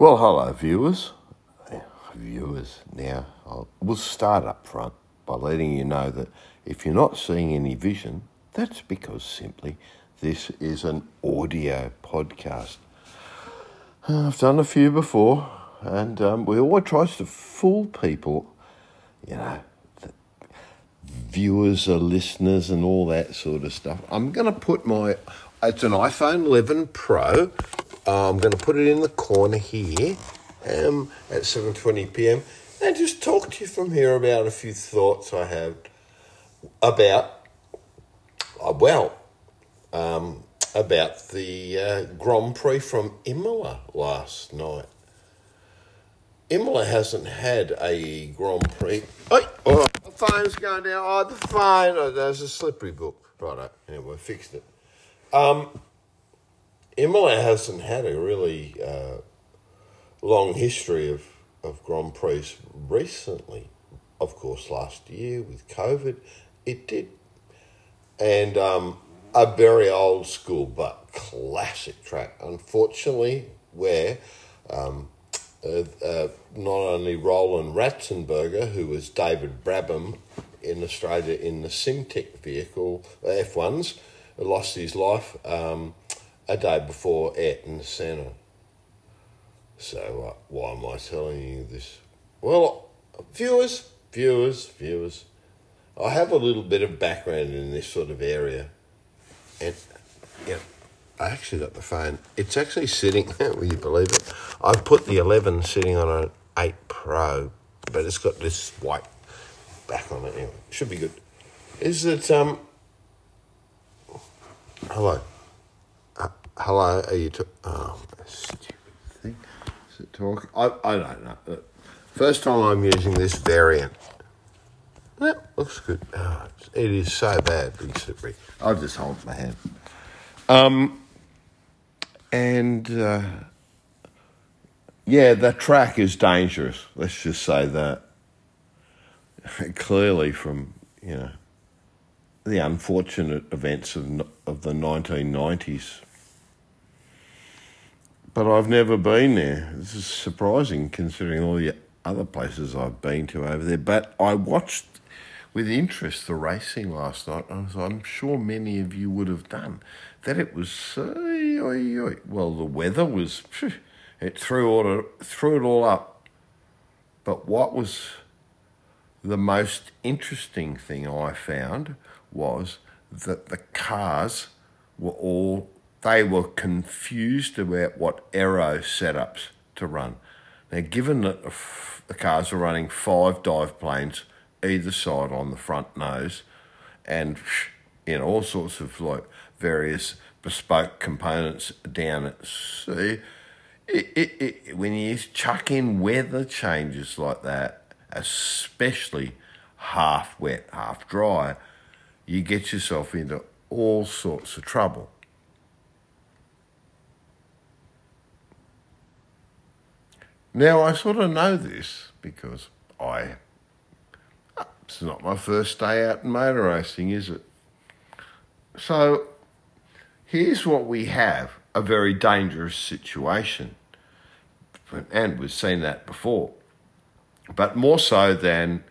Well, hello, viewers. Viewers, now I'll, we'll start up front by letting you know that if you're not seeing any vision, that's because simply this is an audio podcast. I've done a few before, and um, we always try to fool people, you know, viewers are listeners and all that sort of stuff. I'm going to put my, it's an iPhone 11 Pro. Uh, I'm going to put it in the corner here um, at 7:20 p.m. and just talk to you from here about a few thoughts I have about, uh, well, um, about the uh, Grand Prix from Imola last night. Imola hasn't had a Grand Prix. Oh, oh the phone's going down. Oh, the phone. Oh, there's a slippery book. Right, anyway, fixed it. Um, Imola hasn't had a really uh, long history of, of Grand Prix recently. Of course, last year with COVID, it did. And um, a very old school but classic track, unfortunately, where um, uh, uh, not only Roland Ratzenberger, who was David Brabham in Australia in the Simtek vehicle, F1s, lost his life um, a day before it in the centre. So, uh, why am I telling you this? Well, viewers, viewers, viewers, I have a little bit of background in this sort of area. And, yeah, I actually got the phone. It's actually sitting, will you believe it? I put the 11 sitting on an 8 Pro, but it's got this white back on it. Anyway, should be good. Is it, um, hello? Hello, are you, t- oh, stupid thing. Is it talking? I, I don't know. First time I'm using this variant. That looks good. Oh, it is so badly slippery. I'll just hold my hand. Um, and uh, yeah, the track is dangerous. Let's just say that. Clearly, from you know the unfortunate events of of the 1990s. But I've never been there. This is surprising considering all the other places I've been to over there. But I watched with interest the racing last night, as I'm sure many of you would have done. That it was so well, the weather was it threw all threw it all up. But what was the most interesting thing I found was that the cars were all they were confused about what aero setups to run. Now, given that the cars are running five dive planes either side on the front nose and in all sorts of like various bespoke components down at sea, it, it, it, when you chuck in weather changes like that, especially half wet, half dry, you get yourself into all sorts of trouble. Now, I sort of know this because I. It's not my first day out in motor racing, is it? So, here's what we have a very dangerous situation. And we've seen that before. But more so than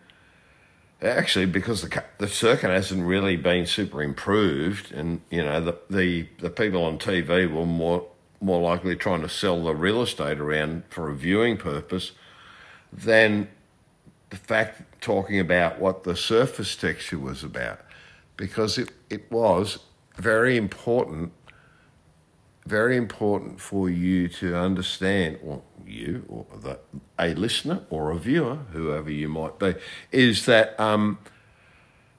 actually because the the circuit hasn't really been super improved, and you know the the, the people on TV were more more likely trying to sell the real estate around for a viewing purpose than the fact talking about what the surface texture was about, because it it was very important very important for you to understand, or you, or the, a listener or a viewer, whoever you might be, is that um,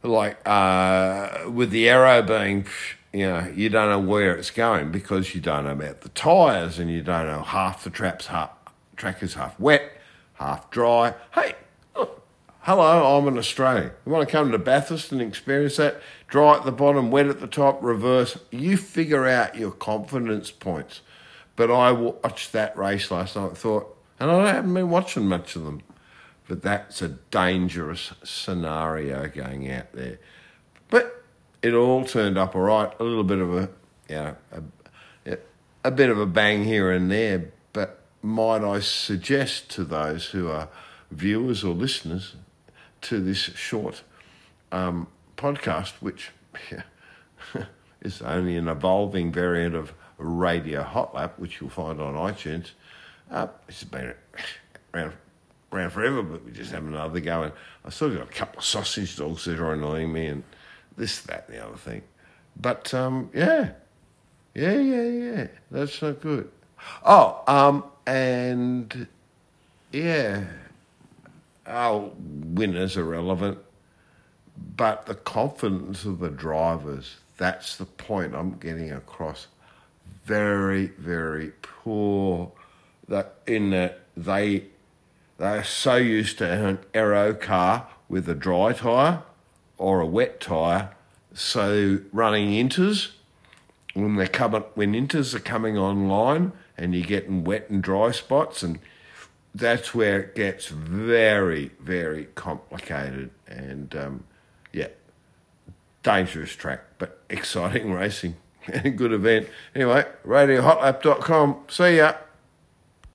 like uh, with the aero being, you know, you don't know where it's going because you don't know about the tyres and you don't know half the traps, half, track is half wet, half dry. Hey, Hello, I'm an Australian. You want to come to Bathurst and experience that? Dry at the bottom, wet at the top, reverse. You figure out your confidence points. But I watched that race last night and thought, and I haven't been watching much of them, but that's a dangerous scenario going out there. It all turned up all right. A little bit of a, know, a, a bit of a bang here and there, but might I suggest to those who are viewers or listeners to this short um, podcast, which yeah, is only an evolving variant of Radio Hot Lap, which you'll find on iTunes. Uh, it's been around, around forever, but we just have another go. And I still got a couple of sausage dogs that are annoying me, and this, that, and the other thing. But um, yeah, yeah, yeah, yeah. That's not good. Oh, um, and yeah, our winners are relevant, but the confidence of the drivers, that's the point I'm getting across. Very, very poor that in that they they're so used to an aero car with a dry tyre or a wet tyre, so running inters when they come when inters are coming online and you're getting wet and dry spots and that's where it gets very very complicated and um, yeah dangerous track but exciting racing. And good event. Anyway radiohotlap.com see ya